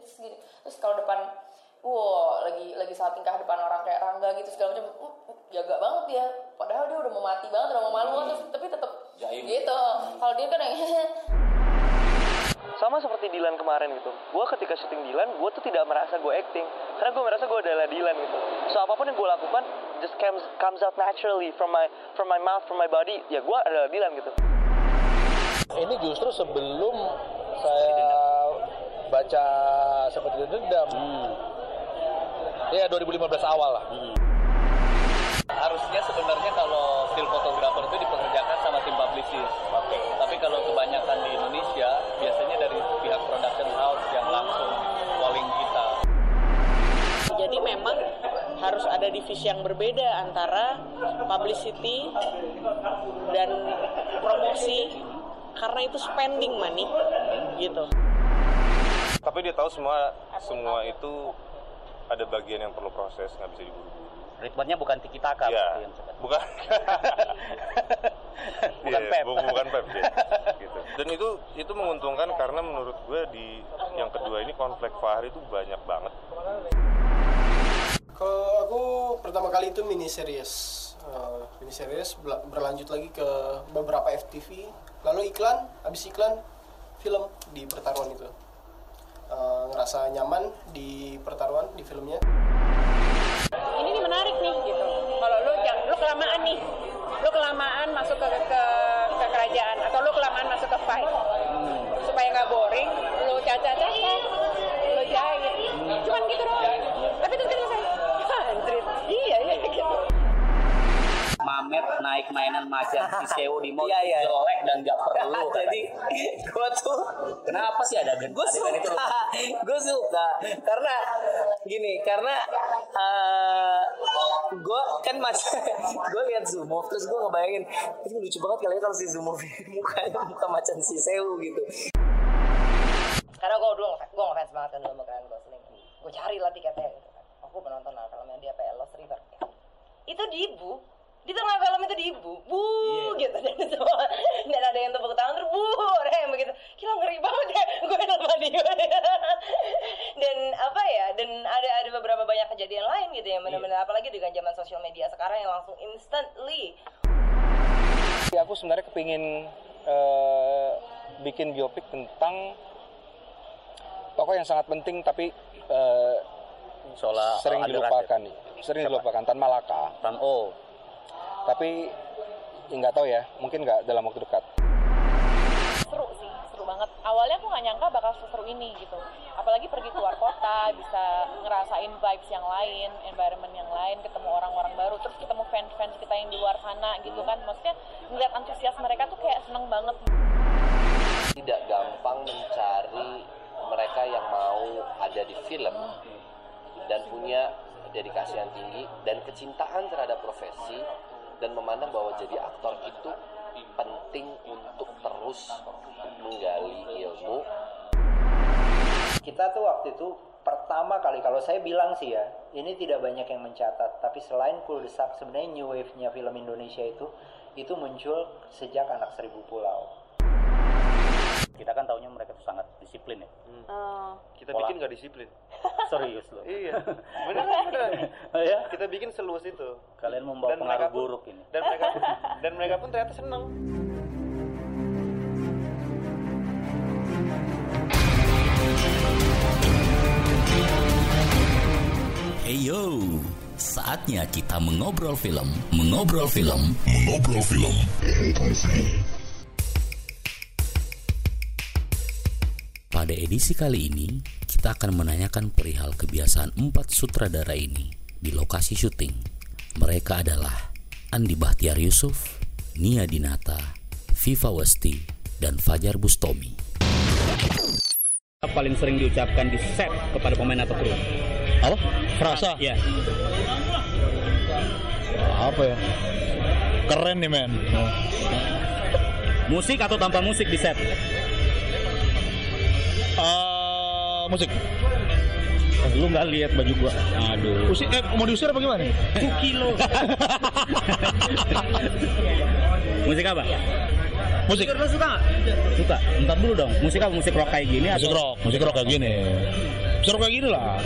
sini terus gini terus kalau depan wow lagi lagi saat tingkah depan orang kayak Rangga gitu segala macam uh, jaga banget dia. Padahal dia udah mau mati banget udah mau malu banget terus, tapi tetap Jaim. gitu. Kalau dia kan yang sama seperti Dilan kemarin gitu. Gue ketika syuting Dilan gue tuh tidak merasa gue acting. Karena gue merasa gue adalah Dilan gitu. So apa pun yang gue lakukan just comes comes out naturally from my from my mouth from my body. Ya gue adalah Dilan gitu. Ini justru sebelum saya baca seperti dendam ya 2015 awal lah harusnya sebenarnya kalau still photographer itu dipekerjakan sama tim publicist. Oke. Tapi kalau kebanyakan di Indonesia biasanya dari pihak production house yang langsung calling kita. Jadi memang harus ada divisi yang berbeda antara publicity dan promosi karena itu spending money gitu. Tapi dia tahu semua semua itu ada bagian yang perlu proses, nggak bisa diburu-buru. Ritmenya bukan tiki taka Iya, bukan. Bukan Iya, pep. bu- bukan pep ya. gitu. Dan itu itu menguntungkan karena menurut gue di yang kedua ini konflik Fahri itu banyak banget. Kalau aku pertama kali itu mini series, Eh, mini series berlanjut lagi ke beberapa FTV, lalu iklan, habis iklan film di pertaruhan itu. Eh, ngerasa nyaman di pertaruhan di filmnya. Ini nih menarik nih gitu. Kalau lu jangan lu kelamaan nih. Lu kelamaan masuk ke ke, ke kerajaan atau lu kelamaan masuk ke fight. Supaya nggak boring, lu caca-caca, lu jahit. Cuman gitu doang. Mamet naik mainan macan si Sewu di mall jelek dan gak perlu. Jadi gue tuh kenapa sih ada adegan gue suka gue suka. Karena gini karena uh, gue kan mas gue lihat Zumov terus gue ngebayangin itu lucu banget kali ya kalau si Zumov mukanya muka macan si Sewu gitu. Karena gue dulu ngefans gue ngefans banget kan sama Ryan Gosling gue cari lah tiketnya gitu kan. Aku penonton lah filmnya dia ya Lost River. Ya. itu di ibu di tengah film itu di ibu bu gitu. Dan semua dan ada yang tepuk tangan terus bu ada yang begitu. Gila ngeri banget ya gue dia. Dan apa ya dan ada ada beberapa banyak kejadian lain gitu ya benar-benar apalagi dengan zaman sosial media sekarang yang langsung instantly. Ya, aku sebenarnya kepingin eh, bikin biopik tentang tokoh yang sangat penting tapi eh, Soal sering dilupakan nih. Sering dilupakan Tan Malaka. Tan O tapi nggak tahu ya. Mungkin nggak dalam waktu dekat. Seru sih seru banget. Awalnya aku nggak nyangka bakal seseru ini gitu. Apalagi pergi keluar kota bisa ngerasain vibes yang lain environment yang lain ketemu orang-orang baru terus ketemu fans-fans kita yang di luar sana gitu kan. Maksudnya ngeliat antusias mereka tuh kayak seneng banget. Tidak gampang mencari mereka yang mau ada di film dan punya dedikasi yang tinggi dan kecintaan terhadap profesi dan memandang bahwa jadi aktor itu penting untuk terus menggali ilmu. Kita tuh waktu itu pertama kali kalau saya bilang sih ya ini tidak banyak yang mencatat tapi selain Cool Desak sebenarnya new wave-nya film Indonesia itu itu muncul sejak Anak Seribu Pulau kita kan taunya mereka tuh sangat disiplin ya. kita Pola- bikin nggak disiplin Serius loh. iya Oh ya? kita bikin seluas itu Kalian membawa Dan pengaruh mereka pun- buruk ini. dan mereka dan mereka pun ternyata seneng Hey yo, saatnya kita mengobrol film, mengobrol film, mengobrol film. Pada edisi kali ini, kita akan menanyakan perihal kebiasaan empat sutradara ini di lokasi syuting. Mereka adalah Andi Bahtiar Yusuf, Nia Dinata, Viva Westi, dan Fajar Bustomi. paling sering diucapkan di set kepada pemain atau kru? Apa? Frasa? Iya. Apa ya? Keren nih men. Musik atau tanpa musik di set? Eh, musik. Lu nggak lihat baju gua. Aduh. Usir, eh, mau diusir apa gimana? kilo. Musik apa? Musik. Lu suka nggak? Suka. Entar dulu dong. Musik apa? Musik rock kayak gini Musik atau rock, musik rock kayak gini. Musik rock kayak gini lah.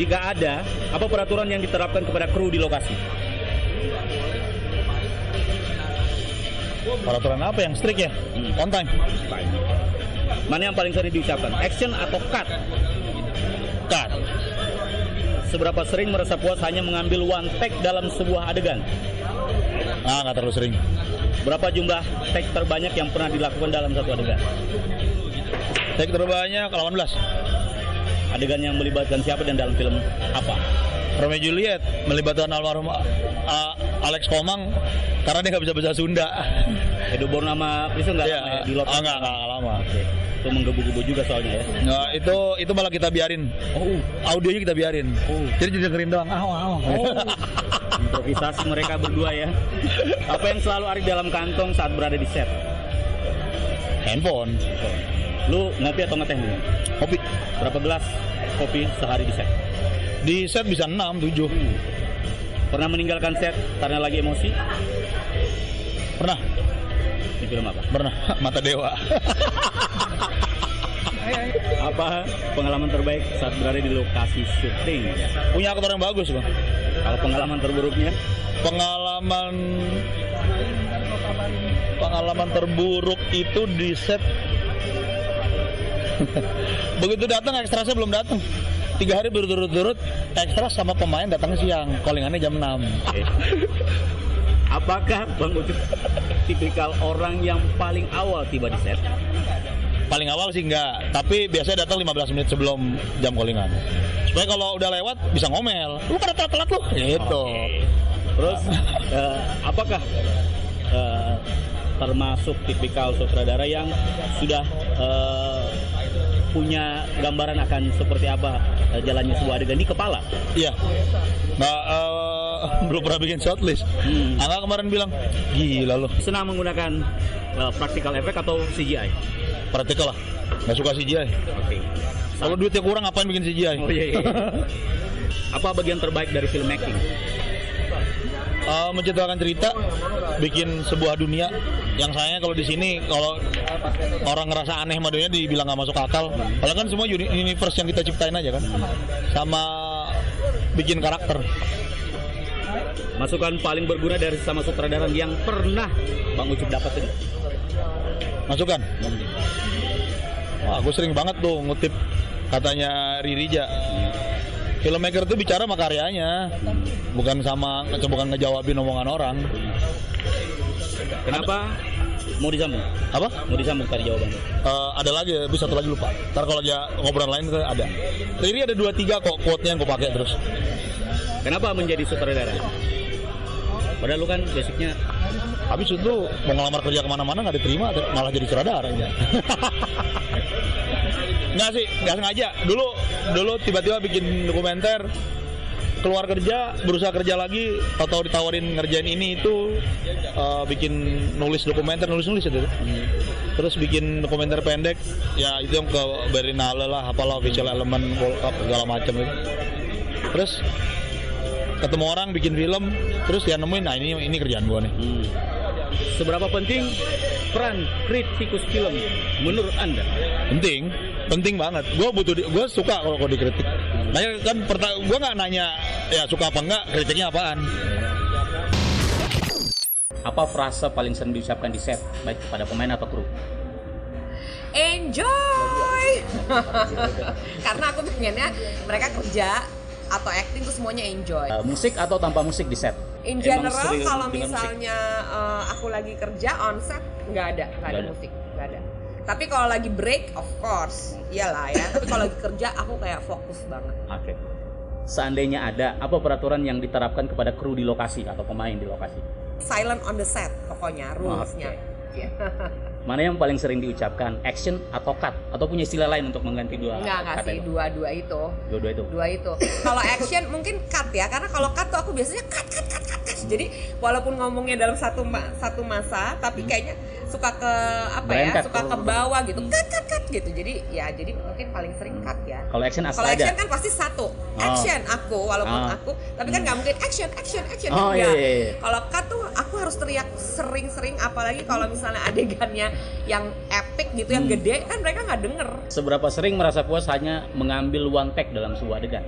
Jika ada, apa peraturan yang diterapkan kepada kru di lokasi? Peraturan apa yang strict ya? On time. Mana yang paling sering diucapkan? Action atau cut? Cut. Seberapa sering merasa puas hanya mengambil one take dalam sebuah adegan? Ah, nggak terlalu sering. Berapa jumlah take terbanyak yang pernah dilakukan dalam satu adegan? Take terbanyak 18. Adegan yang melibatkan siapa dan dalam film apa? Romeo Juliet melibatkan almarhum uh, Alex Komang karena dia nggak bisa bahasa Sunda. Edo Bornama itu nggak Iya, lama ya, di ah, nggak nggak lama. Itu menggebu-gebu juga soalnya ya. Nah, itu itu malah kita biarin. Oh, audionya kita biarin. Jadi dengerin doang. Ah, ah, ah. Improvisasi mereka berdua ya. Apa yang selalu ada di dalam kantong saat berada di set? Handphone. Lu ngopi atau ngeteh dulu? Kopi. Berapa gelas kopi sehari di set? Di set bisa 6, 7. Pernah meninggalkan set karena lagi emosi? Pernah. Di film apa? Pernah. Mata Dewa. Apa pengalaman terbaik saat berada di lokasi syuting? Punya aktor yang bagus, Bang. Kalau pengalaman terburuknya? Pengalaman pengalaman terburuk itu di set begitu datang ekstrasnya belum datang tiga hari berturut-turut ekstra sama pemain datang siang callingannya jam 6 Apakah Bang Ucup tipikal orang yang paling awal tiba di set? paling awal sih enggak tapi biasanya datang 15 menit sebelum jam callingan. Supaya kalau udah lewat bisa ngomel. Lu pada telat-telat lu. Gitu. Terus eh, apakah eh, termasuk tipikal sutradara yang sudah eh, punya gambaran akan seperti apa eh, jalannya sebuah adegan di kepala? Iya. Nah, eh, belum pernah bikin shortlist. Angga kemarin bilang, gila loh. Senang menggunakan eh, practical effect atau CGI? Praktikal lah. Nggak suka CGI. Oke. Kalau duitnya kurang ngapain bikin CGI? Oh iya, iya. Apa bagian terbaik dari filmmaking? Eh, menciptakan cerita, bikin sebuah dunia yang sayangnya kalau di sini kalau orang ngerasa aneh sama dunia dibilang nggak masuk akal. Padahal kan semua uni- universe yang kita ciptain aja kan, sama bikin karakter. Masukan paling berguna dari sama sutradara yang pernah Bang Ucup dapetin? Masukan. Wah, gue sering banget tuh ngutip katanya Ririja. Filmmaker tuh bicara sama karyanya, bukan sama bukan ngejawabin omongan orang. Kenapa mau disambung? Apa? Mau disambung tadi jawabannya? Eh, ada lagi, tapi satu lagi lupa. Ntar kalau lagi ngobrolan lain ada. Riri ada dua tiga kok quote-nya yang gue pakai terus. Kenapa menjadi sutradara? Padahal lu kan basicnya Habis itu mau ngelamar kerja ke mana-mana nggak diterima, malah jadi sutradara. Nggak sih, nggak sengaja. Dulu, dulu tiba-tiba bikin dokumenter, keluar kerja, berusaha kerja lagi, atau ditawarin ngerjain ini itu, eh, bikin nulis dokumenter, nulis-nulis itu. Terus bikin dokumenter pendek, ya itu yang ke Berlinale lah, apalah visual element, World Cup, segala macam itu. Terus ketemu orang bikin film, terus dia nemuin, nah ini ini kerjaan gua nih. seberapa penting peran kritikus film menurut anda? penting penting banget gue butuh gue suka kalau kalau dikritik nanya kan gue nggak nanya ya suka apa enggak kritiknya apaan Apa frasa paling sering diucapkan di set baik kepada pemain atau kru? enjoy karena aku pengennya mereka kerja atau acting tuh semuanya enjoy Eh, musik atau tanpa musik di set? in general kalau musik? misalnya eh, aku lagi kerja on set nggak ada nggak ada Nggak ada. musik nggak ada tapi kalau lagi break of course iyalah ya tapi kalau lagi kerja aku kayak fokus banget Oke. Seandainya ada, apa peraturan yang diterapkan kepada kru di lokasi atau pemain di lokasi? silent on the set pokoknya rulesnya Iya. Mana yang paling sering diucapkan? Action atau cut? Atau punya istilah lain untuk mengganti dua Enggak, enggak kata sih, itu? dua-dua itu. Dua-dua itu. Dua itu. Kalau action mungkin cut ya, karena kalau cut tuh aku biasanya cut, cut, cut, cut, cut. Jadi walaupun ngomongnya dalam satu ma- satu masa, tapi kayaknya suka ke apa Brand ya cut. suka ke bawah gitu cut cut cut gitu jadi ya jadi mungkin paling sering cut ya Kalau action asal kalau action kan pasti satu action aku walaupun Oh. aku tapi kan nggak mungkin action action action Oh, enggak. iya, iya, iya. kalau cut tuh aku harus teriak sering-sering apalagi kalau misalnya adegannya yang epic gitu yang Hmm. gede kan mereka nggak denger Seberapa sering merasa puas hanya mengambil one take dalam sebuah adegan?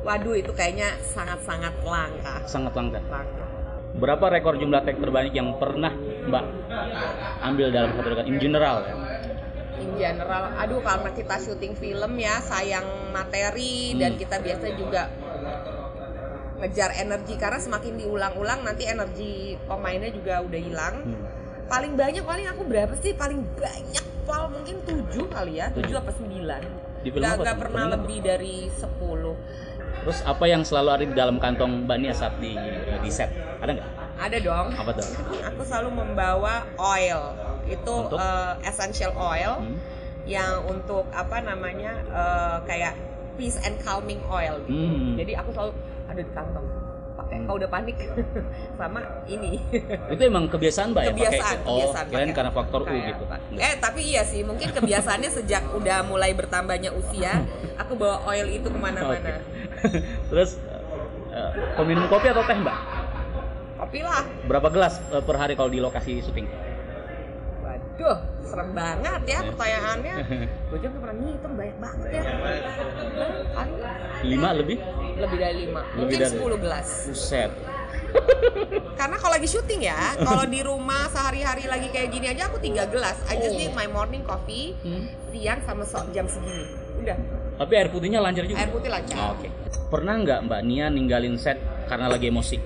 waduh itu kayaknya sangat-sangat langka Sangat langka. langka Berapa rekor jumlah take terbanyak yang pernah Mbak ambil dalam satu adegan? In general ya? in general aduh karena kita syuting film ya sayang materi Hmm. dan kita biasa juga ngejar energi karena semakin diulang-ulang nanti energi pemainnya juga udah hilang Hmm. Paling banyak paling aku berapa sih paling banyak pal mungkin tujuh kali ya tujuh apa sembilan Di film apa pernah Film apa? lebih dari sepuluh Terus apa yang selalu ada di dalam kantong Mbak Nia saat di, di set? Ada nggak? ada dong Apa tuh? aku selalu membawa oil itu Untuk? eh, essential oil Hmm. yang untuk apa namanya eh, kayak peace and calming oil gitu. Hmm. Jadi aku selalu ada di kantong. Pakai kalau udah panik sama ini. Itu emang kebiasaan Mbak ya? kebiasaan, pakai? Oh, kebiasaan. pakai. karena faktor U Kayak gitu. apa. Eh tapi iya sih, mungkin kebiasaannya sejak udah mulai bertambahnya usia, aku bawa oil itu ke mana-mana. Terus eh, peminum kopi atau teh Mbak? Kopi lah. Berapa gelas eh, per hari kalau di lokasi syuting? Waduh, serem banget ya pertanyaannya. Gue juga pernah ngitung banyak banget ya. Kali Lima lebih? Lebih dari lima, Lebih mungkin dari- 10 gelas. Buset. Karena kalau lagi syuting ya, kalau di rumah sehari-hari lagi kayak gini aja aku tiga gelas. I just need my morning coffee, siang sama so- jam segini. Udah, Tapi air putihnya lancar juga? air putih lancar. Oh, Oke. Pernah nggak Mbak Nia ninggalin set karena lagi emosi?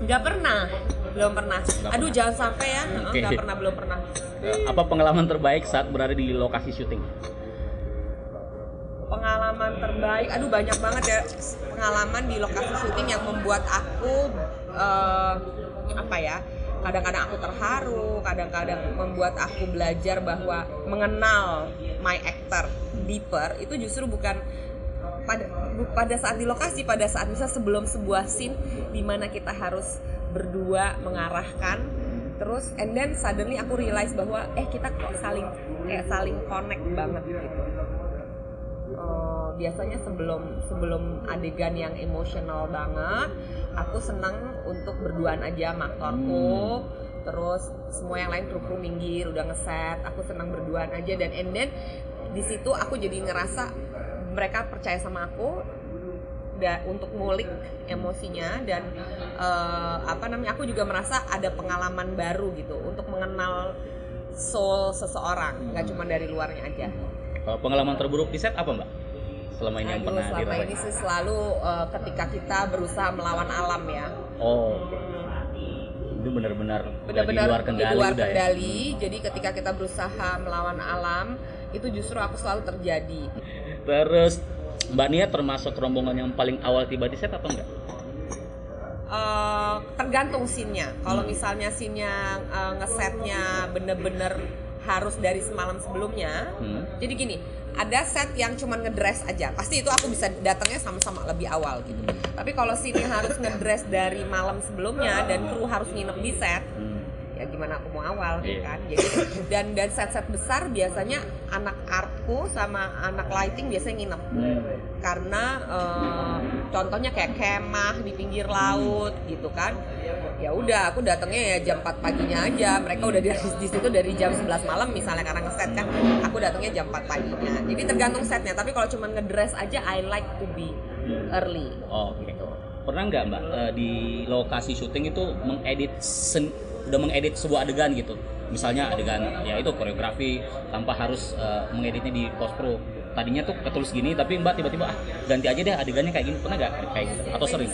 Nggak pernah, belum pernah. Nggak Aduh jangan sampai ya, Heeh, Oke. nggak pernah, belum pernah. Apa pengalaman terbaik saat berada di lokasi syuting? Pengalaman terbaik, aduh banyak banget ya pengalaman di lokasi syuting yang membuat aku eh, apa ya? Kadang-kadang aku terharu, kadang-kadang membuat aku belajar bahwa mengenal my actor deeper itu justru bukan pada pada saat di lokasi pada saat bisa sebelum sebuah scene di mana kita harus berdua mengarahkan terus and then suddenly aku realize bahwa eh kita kok saling kayak saling connect banget gitu biasanya sebelum sebelum adegan yang emosional banget aku senang untuk berduaan aja sama aktorku. Terus semua yang lain kru kru minggir udah ngeset aku senang berduaan aja. Dan and then di situ aku jadi ngerasa mereka percaya sama aku da, untuk ngulik emosinya. Dan eh, apa namanya aku juga merasa ada pengalaman baru gitu untuk mengenal soul seseorang nggak cuma dari luarnya aja. Pengalaman terburuk di set apa Mbak? Selama ini yang pernah selama dirasain? ini sih selalu eh, ketika kita berusaha melawan alam ya Oh. Itu benar-benar benar-benar di luar kendali luar udah ya? kendali. jadi ketika kita berusaha melawan alam itu justru aku selalu terjadi Terus Mbak Nia termasuk rombongan yang paling awal tiba di set atau enggak? Eh, tergantung scene-nya. Kalau Hmm. misalnya scene-nya eh, ngesetnya bener-bener harus dari semalam sebelumnya. Hmm. Jadi gini, ada set yang cuma ngedress aja. Pasti itu aku bisa datangnya sama-sama lebih awal gitu. Tapi kalau yang harus ngedress dari malam sebelumnya dan kru harus nginep di set, ya gimana aku mau awal Iya. kan. Jadi dan dan set-set besar biasanya anak artku sama anak lighting biasanya nginep. Karena eh, contohnya kayak kemah di pinggir laut gitu kan. Ya udah aku datangnya ya jam 4 paginya aja. Mereka udah di, di situ dari jam 11 malam misalnya karena ngeset kan. Aku datangnya jam 4 paginya. Jadi tergantung setnya. Tapi kalau cuma ngedress aja I like to be early. Oh, oke. Pernah nggak Mbak eh, di lokasi syuting itu mengedit sen- udah mengedit sebuah adegan gitu? Misalnya adegan ya itu koreografi tanpa harus eh, mengeditnya di post pro. Tadinya tuh ketulis gini tapi Mbak tiba-tiba ah ganti aja deh adegannya kayak gini. Pernah nggak kayak gitu? Atau sering?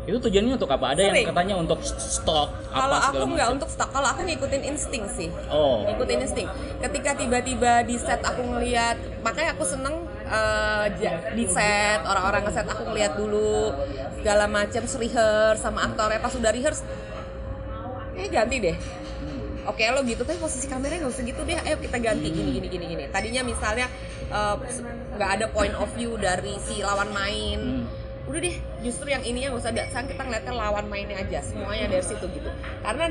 Itu tujuannya untuk apa? Ada yang katanya untuk stok Kalau aku nggak untuk stok, kalau aku ngikutin insting sih. Oh. Ngikutin insting. Ketika tiba-tiba di set aku ngelihat, makanya aku seneng ja- di set orang-orang ngeset aku ngelihat dulu segala macam rehearse sama aktornya pas udah rehearse, eh ganti deh. Oke lo gitu tapi posisi kameranya nggak usah gitu deh. Ayo kita ganti gini gini gini gini. Tadinya misalnya eh, nggak ada point of view dari si lawan main udah deh justru yang ininya nggak usah ada sekarang kita ngeliatnya lawan mainnya aja semuanya dari situ gitu karena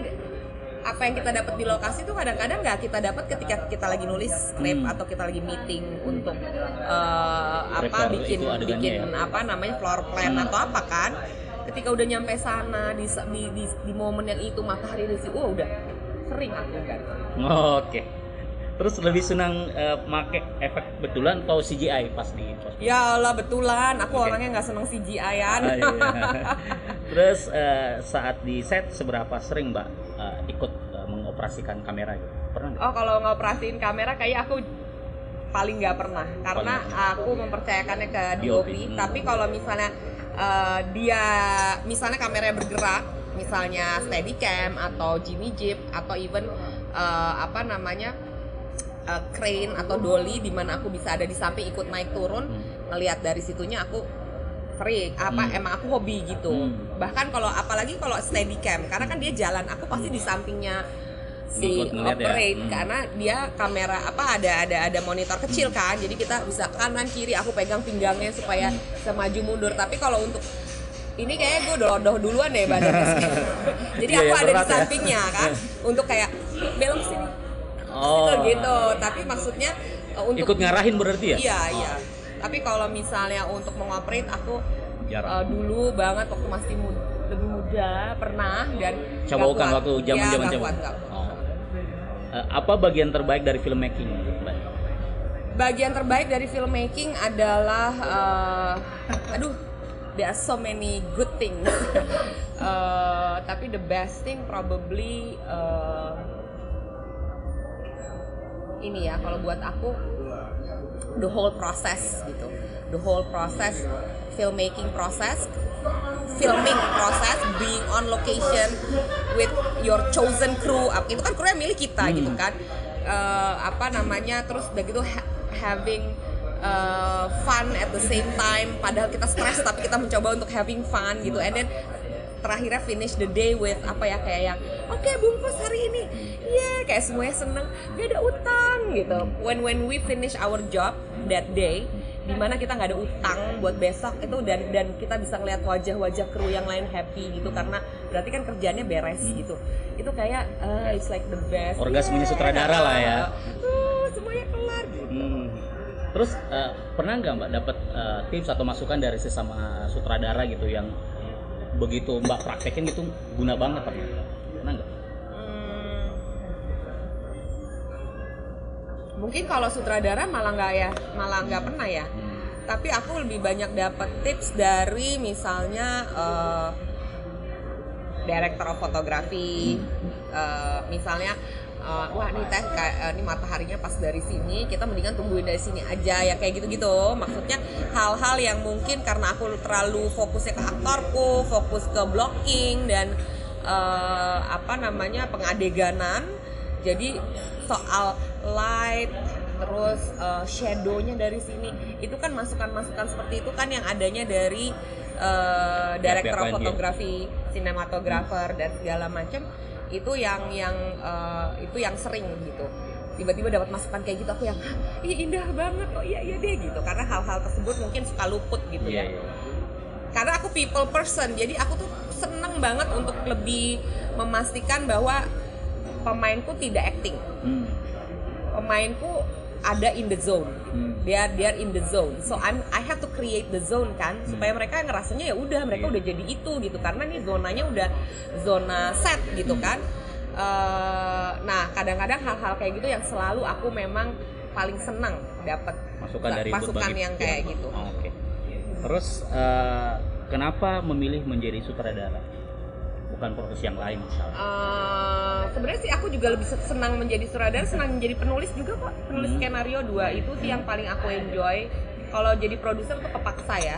apa yang kita dapat di lokasi itu kadang-kadang nggak kita dapat ketika kita lagi nulis script Hmm. atau kita lagi meeting untuk eh, apa Prepare bikin bikin ya. apa namanya floor plan Hmm. atau apa kan ketika udah nyampe sana di di di, di momen yang itu matahari di situ wah udah sering aku kan Oke. Terus lebih senang eh, make efek betulan atau CGI pas di pos? ya Allah betulan aku Oke. orangnya nggak seneng CGI-an Ah, iya. Terus eh, saat di set seberapa sering Mbak eh, ikut eh, mengoperasikan kamera gitu? Pernah nggak? Oh kalau ngoperasiin kamera kayak aku paling nggak pernah karena aku mempercayakannya ke DOP, DOP. hmm. Tapi kalau misalnya eh, dia misalnya kameranya bergerak, misalnya Steadicam atau Jimmy Jeep atau even eh, apa namanya eh, crane atau dolly di mana aku bisa ada di samping ikut naik turun ngelihat dari situnya aku sering apa Hmm. emang aku hobi gitu Hmm. bahkan kalau apalagi kalau Steadicam karena kan dia jalan aku pasti di sampingnya si ya? operate Hmm. karena dia kamera apa ada ada ada monitor kecil kan jadi kita bisa kanan kiri aku pegang pinggangnya supaya Hmm. bisa maju mundur tapi kalau untuk ini kayaknya gue udah lodoh duluan deh badannya jadi Iya, aku ya, ada di ya. sampingnya kan untuk kayak belok sini Oh. gitu gitu tapi maksudnya uh, untuk Ikut ngarahin berarti ya? iya iya tapi kalau misalnya untuk mengoperate aku Jarang. uh, dulu banget waktu masih mu- lebih muda pernah dan Coba kan kuat. waktu Iya, zaman. nggak kuat. Oh. Eh, apa bagian terbaik dari filmmaking, Mbak? bagian terbaik dari filmmaking adalah uh, aduh there are so many good things. Uh, tapi the best thing probably uh, ini ya kalau buat aku the whole process gitu. The whole process filmmaking process filming process being on location with your chosen crew. Itu kan kru yang milik kita gitu kan. Eh, apa namanya terus udah gitu ha- having uh, fun at the same time padahal kita stres tapi kita mencoba untuk having fun gitu. And then terakhirnya finish the day with apa ya kayak yang oke bungkus hari ini. Yeah kayak semuanya seneng. Gak ada utang gitu. When when we finish our job that day di mana kita nggak ada utang buat besok itu dan dan kita bisa ngeliat wajah-wajah kru yang lain happy gitu. Karena berarti kan kerjanya beres gitu. Itu kayak uh, it's like the best. Orgasmenya Yeah. sutradara lah ya. Terus eh, pernah nggak Mbak dapat eh, tips atau masukan dari sesama sutradara gitu yang begitu Mbak praktekin gitu guna banget ternyata? Pernah nggak? mungkin kalau sutradara malah nggak ya malah nggak pernah ya tapi aku lebih banyak dapat tips dari misalnya eh, director of photography eh, misalnya eh, wah nih teh kayak eh, ini mataharinya pas dari sini kita mendingan tungguin dari sini aja ya kayak gitu-gitu. Maksudnya hal-hal yang mungkin karena aku terlalu fokusnya ke aktorku fokus ke blocking dan eh, apa namanya pengadeganan. Jadi soal light terus uh, shadownya dari sini itu kan masukan-masukan seperti itu kan yang adanya dari uh, ya. photography, sinematografer dan segala macam itu yang yang uh, itu yang sering gitu. Tiba-tiba dapat masukan kayak gitu aku yang "Hah, ih indah banget oh iya iya deh gitu. Karena hal-hal tersebut mungkin suka luput gitu Iya, ya. karena aku people person jadi aku tuh seneng banget untuk lebih memastikan bahwa pemainku tidak acting. Hmm. pemainku ada in the zone. They are they are in the zone. So I'm I have to create the zone kan supaya mereka ngerasanya ya udah mereka udah jadi itu gitu. Karena nih zonanya udah zona set gitu kan. Eh, nah kadang-kadang hal-hal kayak gitu yang selalu aku memang paling senang dapat Masukan dari masukan yang kayak gitu. Oh, Oke. Terus eh, kenapa memilih menjadi sutradara? Bukan profesi yang lain misalnya. Eh, sebenarnya sih aku juga lebih senang menjadi sutradara, senang menjadi penulis juga kok. Penulis Hmm. skenario dua itu sih yang paling aku enjoy. Kalau jadi produser tuh kepaksa ya.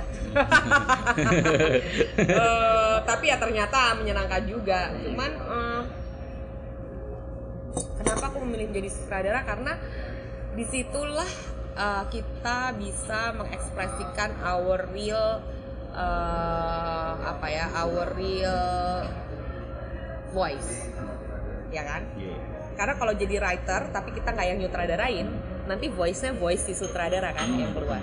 Eh, tapi ya ternyata menyenangkan juga. Cuman eh, kenapa aku memilih menjadi sutradara? Karena di situlah eh, kita bisa mengekspresikan our real eh, apa ya, our real voice, ya kan? Karena kalau jadi writer tapi kita nggak yang nyutradarain, nanti voice-nya voice si sutradara kan yang keluar.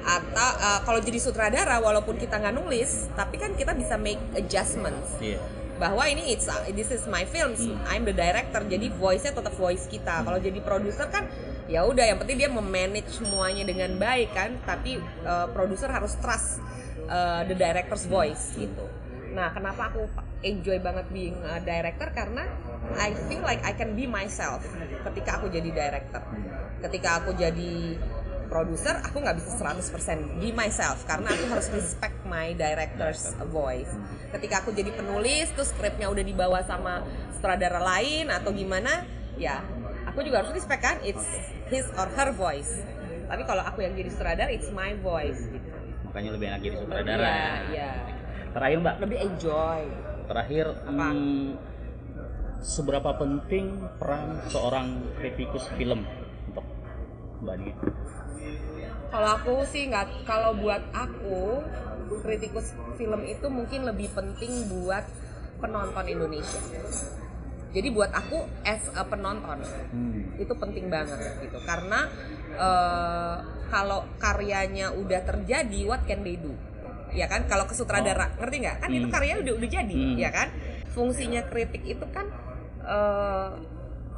Atau eh, kalau jadi sutradara walaupun kita nggak nulis, tapi kan kita bisa make adjustments. Iya. bahwa ini it's this is my film I'm the director jadi voice-nya tetap voice kita. Kalau jadi produser kan ya udah yang penting dia memanage semuanya dengan baik kan tapi uh, produser harus trust uh, the director's voice gitu nah kenapa aku enjoy banget being a director? Karena I feel like I can be myself ketika aku jadi director. Ketika aku jadi produser aku nggak bisa 100% be myself karena aku harus respect my director's voice. Ketika aku jadi penulis terus skripnya udah dibawa sama sutradara lain atau gimana ya aku juga harus respect kan? It's his or her voice. Tapi kalau aku yang jadi sutradara it's my voice gitu. Makanya lebih enak jadi sutradara. Iya, ya. iya. Terakhir mbak? Lebih enjoy. Terakhir hmm, seberapa penting peran seorang kritikus film untuk mbak Nia? Kalau aku sih nggak, kalau buat aku kritikus film itu mungkin lebih penting buat penonton Indonesia. Jadi buat aku as a penonton itu penting banget gitu. Karena eh, kalau karyanya udah terjadi, what can they do? Ya kan, kalau ke sutradara, ngerti nggak? Kan itu Hmm. karyanya udah udah jadi, Hmm. ya kan? Fungsinya kritik itu kan eh,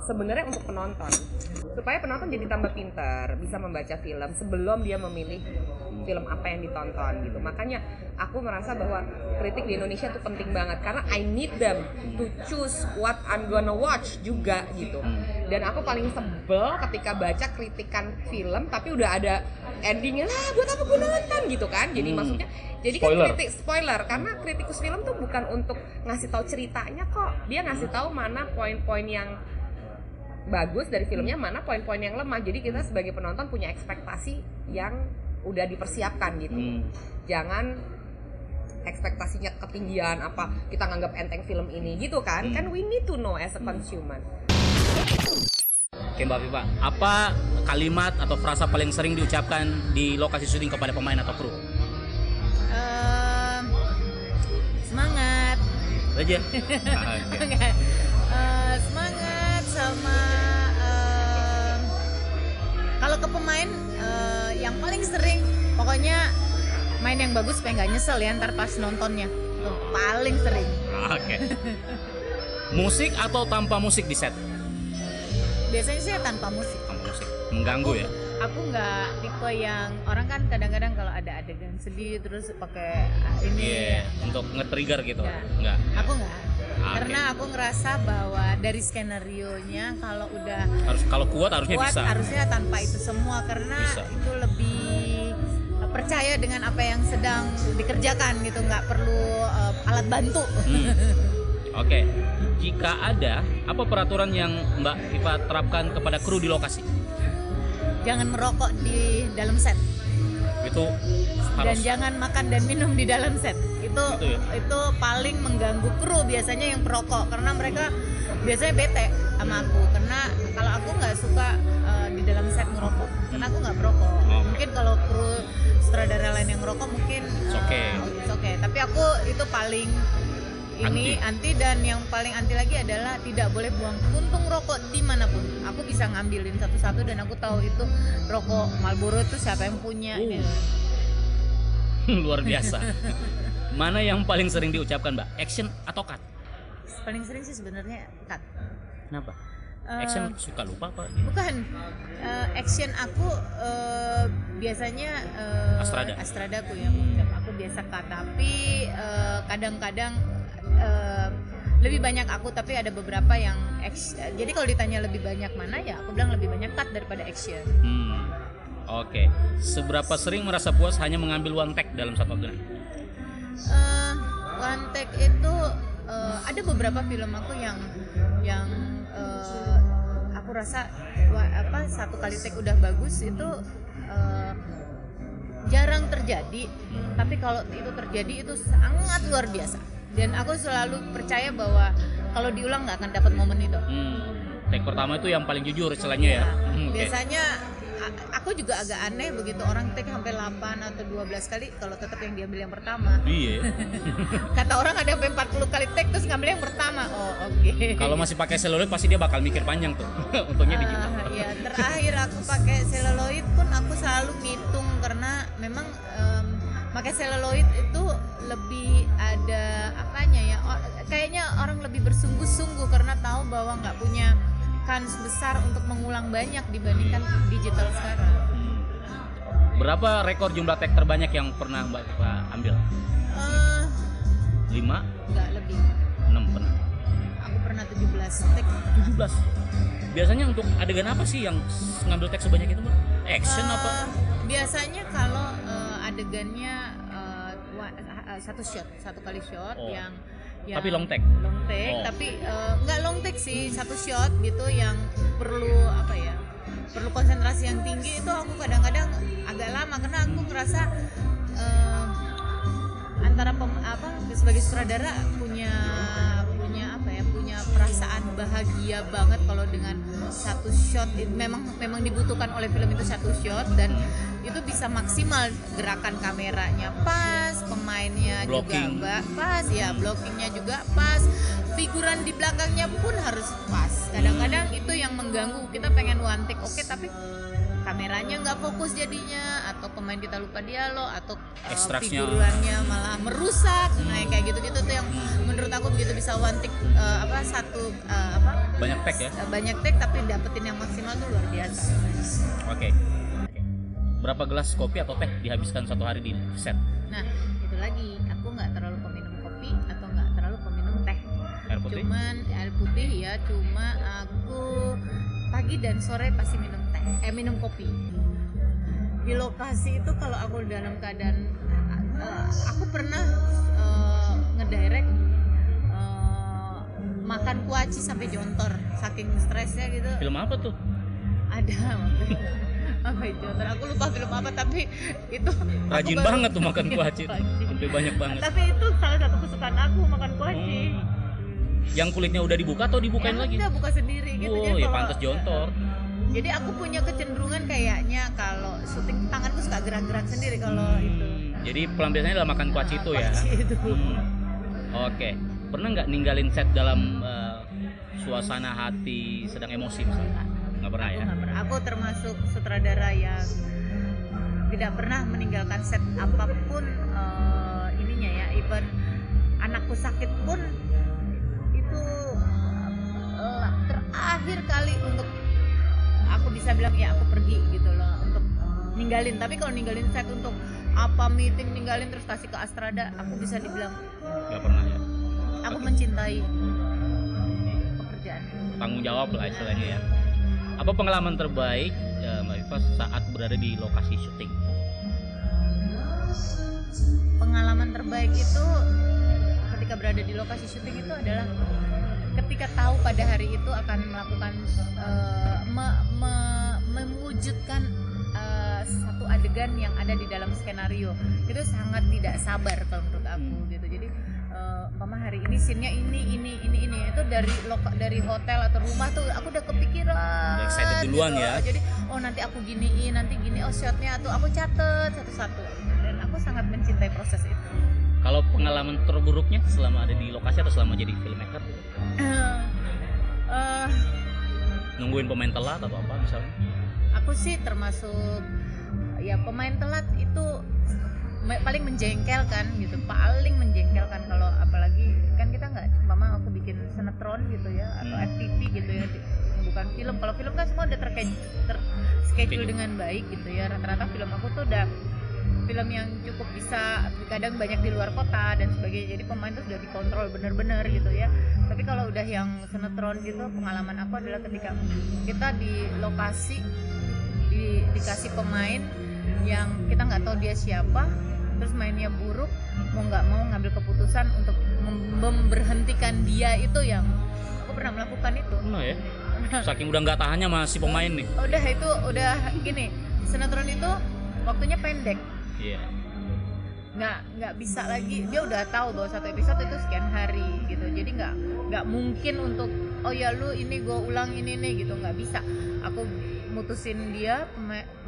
sebenarnya untuk penonton. Supaya penonton jadi tambah pintar bisa membaca film sebelum dia memilih film apa yang ditonton gitu. Makanya aku merasa bahwa kritik di Indonesia itu penting banget karena I need them to choose what I'm gonna watch juga gitu. Dan aku paling sebel ketika baca kritikan film tapi udah ada endingnya lah buat apa gue nonton? gitu kan. Jadi Hmm. maksudnya jadi Spoiler. kan kritik spoiler. Karena kritikus film tuh bukan untuk ngasih tahu ceritanya kok. Dia ngasih tahu mana poin-poin yang bagus dari filmnya mana poin-poin yang lemah. Jadi kita sebagai penonton punya ekspektasi yang udah dipersiapkan gitu. Hmm. jangan ekspektasinya ketinggian apa kita nganggap enteng film ini gitu kan. Kan we need to know as a consumer. Oke Mbak Viva, apa kalimat atau frasa paling sering diucapkan di lokasi syuting kepada pemain atau kru? Semangat. Aja. ke pemain eh, yang paling sering pokoknya main yang bagus supaya nggak nyesel ya ntar pas nontonnya Tuh, paling sering Oke. Musik atau tanpa musik di set? biasanya sih tanpa musik Tanpa musik. Mengganggu ya? aku nggak tipe yang orang kan kadang-kadang kalau ada adegan sedih terus pakai ah, ini Iya, untuk nge-trigger gitu. Nggak. Aku nggak Oke. karena aku ngerasa bahwa dari skenario nya kalau udah Harus kalau kuat harusnya kuat bisa. harusnya tanpa itu semua karena Bisa. itu lebih uh, percaya dengan apa yang sedang dikerjakan gitu nggak perlu uh, alat bantu Hmm. Oke. Jika ada, apa peraturan yang Mbak Viva terapkan kepada kru di lokasi? jangan merokok di dalam set Itu dan harus. jangan makan dan minum di dalam set itu Itu ya? itu paling mengganggu kru biasanya yang perokok karena mereka biasanya bete sama aku karena kalau aku nggak suka uh, di dalam set ngerokok karena aku nggak perokok Oh. mungkin kalau kru sutradara lain yang ngerokok mungkin It's okay. uh, it's okay tapi aku itu paling ini anti. dan yang paling anti lagi adalah tidak boleh buang puntung rokok di mana pun aku bisa ngambilin satu-satu dan aku tahu itu rokok Marlboro itu siapa yang punya Uh. gitu. Luar biasa. Mana yang paling sering diucapkan, Mbak? Action atau cut? paling sering sih sebenarnya cut Kenapa? Eh, Action suka lupa apa? bukan eh, action aku eh, biasanya eh, Astrada. Astrada aku yang mengucap aku biasa cut tapi kadang-kadang eh, lebih banyak aku tapi ada beberapa yang action. jadi kalau ditanya lebih banyak mana ya aku bilang lebih banyak cut daripada action Hmm. Oke. Seberapa sering merasa puas hanya mengambil one take dalam satu adegan? Eh, one take itu eh, ada beberapa film aku yang yang eh, aku rasa wah, apa satu kali take udah bagus itu eh, jarang terjadi tapi kalau itu terjadi itu sangat luar biasa dan aku selalu percaya bahwa kalau diulang nggak akan dapat momen itu Hmm. Take pertama itu yang paling jujur istilahnya ya. Hmm, oke. biasanya aku juga agak aneh begitu orang take sampai 8 atau 12 kali kalau tetap yang diambil yang pertama Iya. kata orang ada sampai 40 kali take terus ngambil yang pertama oh oke Kalau masih pakai seluloid pasti dia bakal mikir panjang tuh. Untungnya. Ah, ya terakhir aku pakai seluloid pun aku selalu ngitung karena memang em, pakai seluloid itu lebih ada apanya ya kayaknya orang lebih bersungguh-sungguh karena tahu bahwa nggak punya kans besar untuk mengulang banyak dibandingkan digital sekarang Berapa rekor jumlah tag terbanyak yang pernah Mbak Eva ambil? Eh, 5, nggak lebih 6 pernah. aku pernah 17 tag 17. Biasanya untuk adegan apa sih yang ngambil tag sebanyak itu, Mbak? Action Eh, apa? biasanya kalau eh, adegannya eh, eh, satu shot satu kali shot Oh. yang Tapi long take? long take Oh. tapi nggak long take sih satu shot gitu yang perlu apa ya perlu konsentrasi yang tinggi itu aku kadang-kadang agak lama karena aku ngerasa eh, antara pem, apa sebagai sutradara ya punya perasaan bahagia banget kalau dengan satu shot. Memang memang dibutuhkan oleh film itu satu shot dan itu bisa maksimal gerakan kameranya pas pemainnya Blocking. juga pas ya blockingnya juga pas figuran di belakangnya pun harus pas. Kadang-kadang itu yang mengganggu kita pengen one take oke tapi kameranya nggak fokus jadinya atau pemain kita lupa dialog atau uh, figurannya malah merusak nah yang kayak gitu-gitu tuh yang menurut aku begitu bisa one take uh, apa satu uh, apa Banyak tag ya? uh, banyak take tapi dapetin yang maksimal tuh luar biasa Oke. Oke. Berapa gelas kopi atau teh dihabiskan satu hari di set? nah itu lagi aku nggak terlalu peminum kopi atau nggak terlalu peminum teh Air putih? cuman air putih ya cuma aku pagi dan sore pasti minum teh eh minum kopi di lokasi itu kalau aku dalam keadaan eh, aku pernah eh, ngedirect eh, makan kuaci sampai jontor saking stresnya gitu Film apa tuh? ada waktu apa itu jontor aku lupa film apa tapi itu Rajin baru- banget tuh makan kuaci. Sampai banyak banget. tapi itu salah satu kesukaan aku makan kuaci Yang kulitnya udah dibuka atau dibukain Ya, lagi? udah buka sendiri gitu Oh, jadi ya kalau- pantas jontor. Jadi aku punya kecenderungan kayaknya kalau syuting tanganku suka gerak-gerak sendiri kalau itu Jadi pelampiasannya adalah makan kuaci itu ya. Itu. Hmm. Oke. Pernah nggak ninggalin set dalam eh, suasana hati sedang emosi misalnya? Nggak pernah ya? Nggak pernah. aku termasuk sutradara yang tidak pernah meninggalkan set apa pun eh, ininya ya even anakku sakit pun itu eh, terakhir kali untuk aku bisa bilang ya aku pergi gitu loh untuk ninggalin tapi kalau ninggalin set untuk apa meeting ninggalin terus kasih ke Astrada aku bisa dibilang Nggak pernah ya. aku mencintai pekerjaan Tanggung jawab lah istilahnya ya. Apa pengalaman terbaik eh, Mbak Viva saat berada di lokasi syuting? pengalaman terbaik itu ketika berada di lokasi syuting itu adalah ketika tahu pada hari itu akan melakukan eh, me- me- mewujudkan eh, satu adegan yang ada di dalam skenario. Itu sangat tidak sabar kalau menurut aku gitu. Jadi eh, umpama hari ini scene-nya ini ini ini ini. Itu dari loka, dari hotel atau rumah tuh aku udah kepikiran. Udah excited duluan gitu. ya. jadi oh nanti aku giniin nanti gini. Oh shotnya tuh aku catet satu-satu. Dan aku sangat mencintai proses itu. Kalau pengalaman terburuknya selama ada di lokasi atau selama jadi filmmaker? Eh, Nungguin pemain telat atau apa misalnya? aku sih termasuk ya pemain telat itu paling menjengkelkan gitu paling menjengkelkan kalau apalagi kan kita nggak mama aku bikin sinetron gitu ya atau Hmm. FTV gitu ya bukan film kalau film kan semua udah terke- terschedule dengan baik gitu ya rata-rata film aku tuh udah film yang cukup bisa kadang banyak di luar kota dan sebagainya. Jadi pemain tuh sudah dikontrol bener-bener gitu ya. Tapi kalau udah yang sinetron gitu pengalaman aku adalah ketika kita di lokasi di, dikasih pemain yang kita nggak tahu dia siapa terus mainnya buruk mau nggak mau ngambil keputusan untuk mem- memberhentikan dia itu yang aku pernah melakukan itu. Nah ya. Saking udah nggak tahannya masih pemain nih. udah itu udah gini sinetron itu waktunya pendek Iya. nggak nggak bisa lagi. Dia udah tahu bahwa satu episode itu sekian hari gitu. Jadi nggak nggak mungkin untuk oh ya lu ini gue ulang ini nih gitu. Nggak bisa. Aku mutusin dia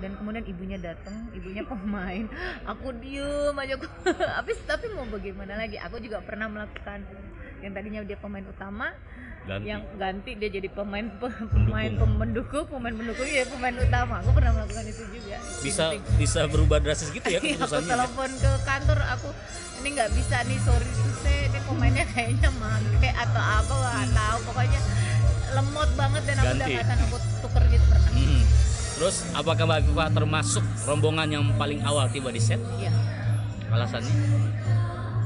dan kemudian ibunya datang ibunya pemain. Aku diem aja. Aku habis tapi mau bagaimana lagi? Aku juga pernah melakukan yang tadinya dia pemain utama Ganti. yang ganti dia jadi pemain pe- pemain pendukung pemain pendukung ya pemain utama aku pernah melakukan itu juga bisa bisa berubah drastis gitu ya Iya, aku ya? telepon ke kantor aku ini nggak bisa nih sorry saya ini pemainnya kayaknya mangke atau apa nggak tahu pokoknya lemot banget dan aku udah Ganti. nggak aku tuker gitu pernah Hmm. terus apakah mbak Viva termasuk rombongan yang paling awal tiba di set Iya. alasannya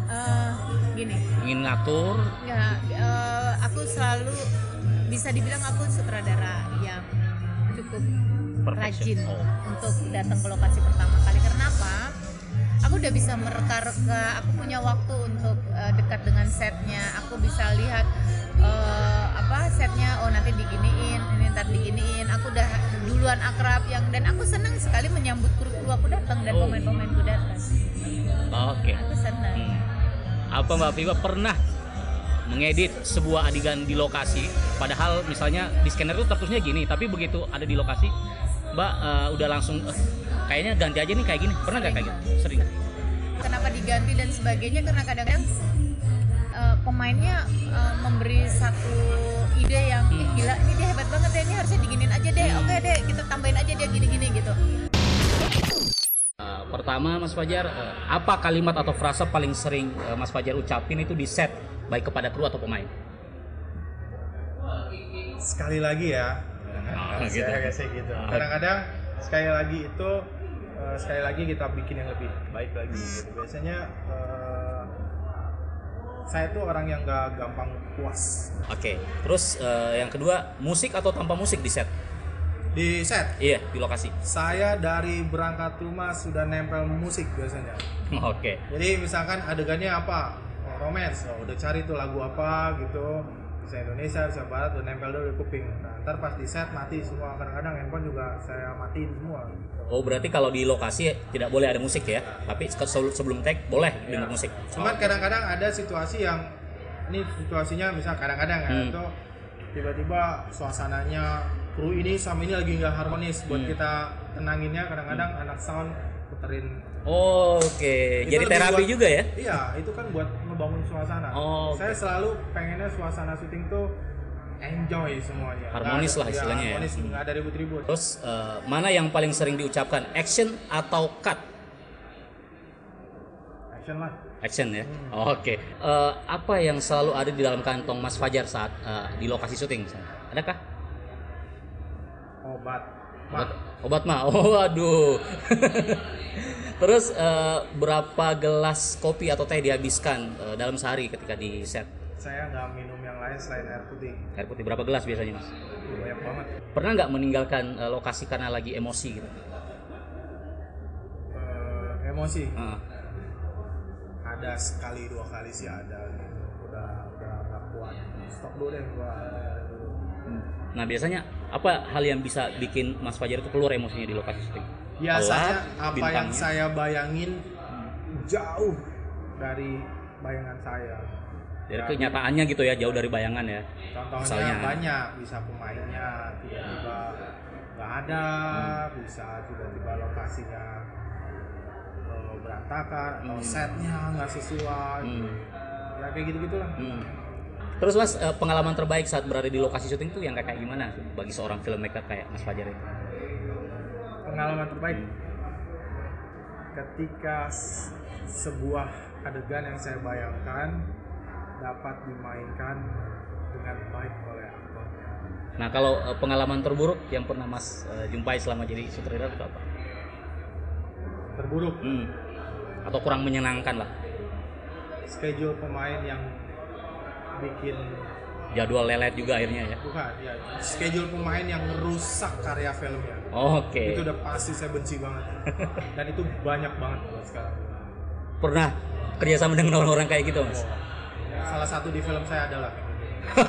Eh, gini. Ingin ngatur? Ya eh, aku selalu bisa dibilang aku sutradara yang cukup rajin Oh. untuk datang ke lokasi pertama kali. Karena apa? Aku udah bisa mereka-reka aku punya waktu untuk eh, dekat dengan setnya. Aku bisa lihat eh, apa setnya oh nanti diginiin ini ntar diginiin. Aku udah duluan akrab yang dan aku senang sekali menyambut kru-kru aku datang dan Oh. pemain-pemainku datang. Oke. Aku senang apa mbak Viva? Pernah mengedit sebuah adegan di lokasi? Padahal misalnya di scanner itu tertulisnya gini tapi begitu ada di lokasi mbak eh, udah langsung "Eh, kayaknya ganti aja nih kayak gini. Pernah nggak kayak gitu? Sering. Kenapa diganti dan sebagainya? Karena kadang-kadang eh, pemainnya eh, memberi satu ide yang "Ih, gila ini dia hebat banget ya ini harusnya diginin aja deh. Oke deh kita tambahin aja dia gini-gini gitu pertama Mas Fajar eh, apa kalimat atau frasa paling sering eh, Mas Fajar ucapin itu di set baik kepada kru atau pemain sekali lagi ya Oh, saya gitu. gitu Oh. kadang-kadang sekali lagi itu eh, sekali lagi kita bikin yang lebih baik lagi gitu. biasanya eh, saya tuh orang yang gak gampang puas oke terus eh, yang kedua musik atau tanpa musik di set di set? Iya di lokasi. Saya dari berangkat rumah sudah nempel musik biasanya. Oke. Jadi misalkan adegannya apa? Oh, romance. Oh, udah cari tuh lagu apa gitu. Bisa Indonesia bisa Barat udah nempel dulu di kuping. Nah ntar pas di set mati semua. Kadang-kadang handphone juga saya matiin semua. Oh berarti kalau di lokasi tidak boleh ada musik ya? Tapi se- sebelum take boleh dengar musik. Cuman kadang-kadang ada situasi yang ini situasinya misal kadang-kadang ya Hmm. itu tiba-tiba suasananya kru ini sama ini lagi nggak harmonis buat Hmm. kita tenanginnya kadang-kadang anak sound puterin Oh, oke Itu jadi terapi buat- juga ya Iya, itu kan buat ngebangun suasana. Oh, Saya selalu pengennya suasana syuting tuh enjoy semuanya. Harmonis Nggak lah ada- istilahnya iya, ya. Harmonis, nggak ada ribut-ribut. terus eh, mana yang paling sering diucapkan action atau cut Action lah. action ya oke Eh, apa yang selalu ada di dalam kantong Mas Fajar saat eh, di lokasi syuting misalnya adakah Obat. obat obat mah oh aduh terus eh, berapa gelas kopi atau teh dihabiskan eh, dalam sehari ketika di set Saya nggak minum yang lain selain air putih. air putih berapa gelas biasanya mas Banyak banget. pernah nggak meninggalkan eh, lokasi karena lagi emosi gitu Eh, emosi. Heeh. Ada sekali dua kali sih ada gitu. Udah udah nggak kuat. Stop dulu deh gua. dulu. Nah biasanya apa hal yang bisa bikin Mas Fajar itu keluar emosinya di lokasi syuting Biasanya Alat, apa yang bintangnya. saya bayangin jauh dari bayangan saya. dari Ya, kenyataannya gitu ya jauh dari bayangan ya Contohnya misalnya banyak, bisa pemainnya tiba-tiba nggak ada, bisa tiba-tiba lokasinya eh, berantakan atau Hmm. setnya nggak sesuai, Hmm. ya kayak gitu gitulah. Hmm. Terus mas eh, pengalaman terbaik saat berada di lokasi syuting tuh yang kayak gimana bagi seorang filmmaker kayak Mas Fajar itu? Pengalaman terbaik ketika sebuah adegan yang saya bayangkan dapat dimainkan dengan baik oleh aktor. Nah kalau eh, pengalaman terburuk yang pernah Mas eh, jumpai selama jadi sutradara itu apa? Terburuk. Hmm. Atau kurang menyenangkan lah? Schedule pemain yang bikin Jadwal lelet juga akhirnya ya? bukan ya schedule pemain yang merusak karya filmnya Oke. itu udah pasti saya benci banget dan itu banyak banget buat sekarang Pernah kerjasama dengan orang-orang kayak gitu mas? salah satu di film saya adalah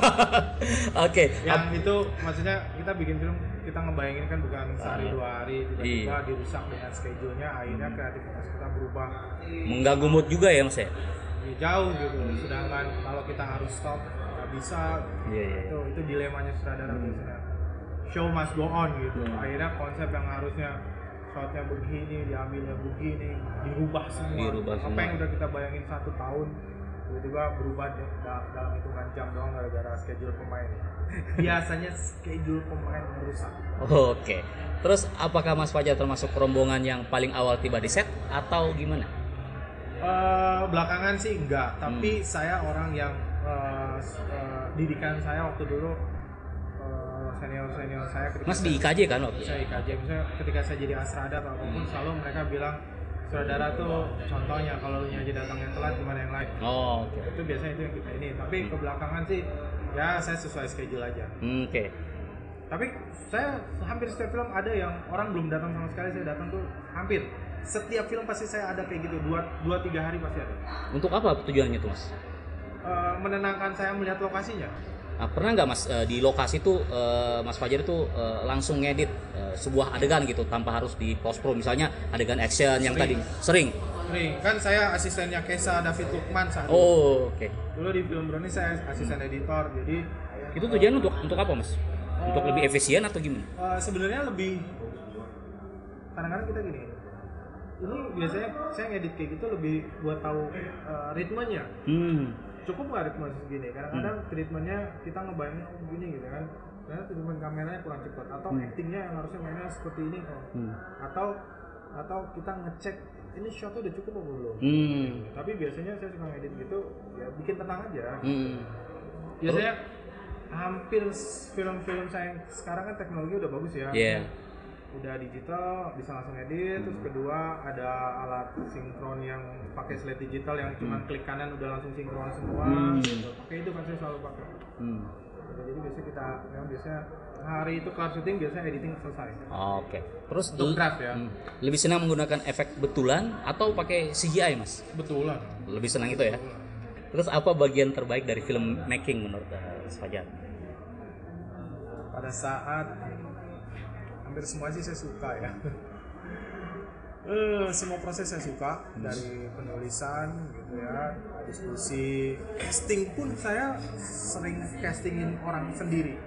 Oke. yang itu maksudnya kita bikin film kita ngebayangin kan bukan sehari Ah. dua hari tiba-tiba Iya. dirusak dengan schedule-nya akhirnya kreativitas kita berubah Mengganggu mood juga ya mas ya? Ya, jauh gitu. Sedangkan kalau kita harus stop nggak bisa. Iya, iya. itu itu dilemanya sutradara biasanya. Show must go on gitu. Akhirnya konsep yang harusnya shotnya begini diambilnya begini dirubah semua. Dirubah apa semua. yang udah kita bayangin satu tahun tiba-tiba berubah da- dalam hitungan jam doang gara-gara schedule pemain. Biasanya schedule pemain merusak. Oke. Terus apakah Mas Fajar termasuk rombongan yang paling awal tiba di set atau gimana? Eh, belakangan sih enggak, Hmm. tapi saya orang yang s- eh, didikan saya waktu dulu senior senior saya ketika Mas di IKJ kan waktu? Saya IKJ, misalnya ketika saya jadi asrada atau apa pun selalu mereka bilang saudara tuh contohnya kalau lu aja datangnya telat gimana yang lain. Oh, oke. Itu biasanya itu yang kita ini, tapi kebelakangan sih ya saya sesuai schedule aja. Hmm, Oke. Tapi saya hampir setiap film ada yang orang belum datang sama sekali saya datang tuh hampir setiap film pasti saya ada kayak gitu dua dua tiga hari pasti ada. Untuk apa tujuannya tuh Mas? Eh, menenangkan saya melihat lokasinya. Nah, pernah nggak Mas eh, di lokasi tuh eh, Mas Fajar itu eh, langsung ngedit eh, sebuah adegan gitu tanpa harus di post pro misalnya adegan action yang Sering. tadi sering. Sering kan saya asistennya Kesa David Lukman saat Oh, oke. dulu di film Brownie saya asisten editor jadi Itu tujuan untuk untuk apa Mas? Untuk Eh, lebih efisien atau gimana? eh, sebenarnya lebih kadang-kadang kita gini ini biasanya saya ngedit kayak gitu lebih buat tahu eh, ritmenya Hmm. cukup nggak ritme segini kadang-kadang treatmentnya kita ngebayangin oh begini gitu kan karena treatment kameranya kurang cepat atau Hmm. actingnya yang harusnya mainnya seperti ini kok Hmm. atau atau kita ngecek ini shotnya udah cukup apa belum Hmm. tapi biasanya saya suka ngedit gitu ya bikin tenang aja Hmm. biasanya hampir film-film saya sekarang kan teknologi udah bagus ya Iya. Udah digital bisa langsung edit terus kedua ada alat sinkron yang pakai slide digital yang cuma Hmm. klik kanan udah langsung sinkron semua Hmm. gitu. pakai itu kan saya selalu pakai Hmm. jadi biasanya kita memang biasanya hari itu kelar syuting biasanya editing selesai Oke. Terus Untuk draft ya. hmm. Lebih senang menggunakan efek betulan atau pakai CGI, Mas? Betulan. Lebih senang itu ya. Terus apa bagian terbaik dari film making menurut uh, Fajar? pada saat hampir semua sih saya suka ya. Eh, semua proses saya suka dari penulisan gitu ya diskusi casting pun saya sering castingin orang sendiri.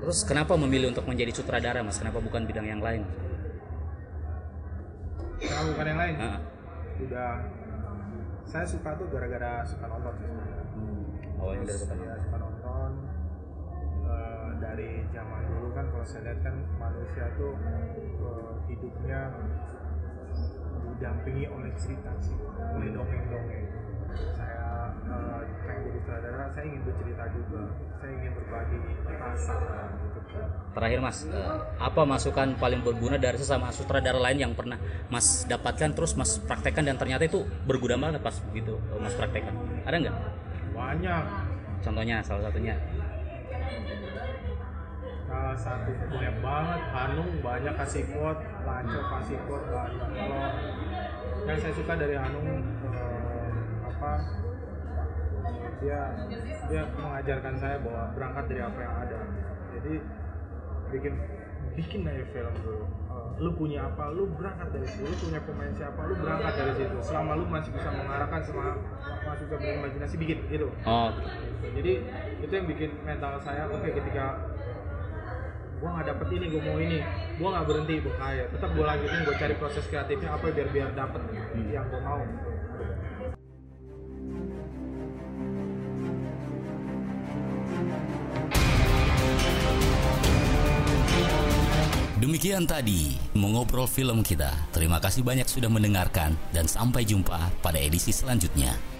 Terus kenapa memilih untuk menjadi sutradara, Mas? Kenapa bukan bidang yang lain? karena bukan yang lain? Udah. Saya suka tuh gara-gara suka nonton sih sebenarnya. Awalnya dari bukan. ya, suka nonton. Eh, dari zaman dulu kan kalau saya lihat kan manusia tuh eh, hidupnya didampingi oleh cerita sih oleh dongeng-dongeng saya eh, pengen jadi sutradara saya ingin bercerita juga saya ingin berbagi rasa gitu Terakhir, Mas, uh, apa masukan paling berguna dari sesama sutradara lain yang pernah Mas dapatkan terus Mas praktekkan dan ternyata itu berguna banget pas begitu uh, Mas praktekkan? Ada nggak? banyak Contohnya, salah satunya. Salah satu banyak banget Hanung banyak kasih quote Lanco kasih quote banyak kalau yang saya suka dari Hanung eh, apa dia dia mengajarkan saya bahwa berangkat dari apa yang ada. Jadi bikin bikin aja film dulu. Eh, lu punya apa lu berangkat dari situ. Lu punya pemain siapa lu berangkat dari situ. Selama lu masih bisa mengarahkan sama masih bisa berimajinasi bikin gitu. Oh, jadi itu yang bikin mental saya oke ketika gua nggak dapet ini gua mau ini gua nggak berhenti bahaya tetap gua lanjutin gua cari proses kreatifnya apa biar biar dapet yang gua mau Demikian tadi mengobrol film kita. Terima kasih banyak sudah mendengarkan dan sampai jumpa pada edisi selanjutnya.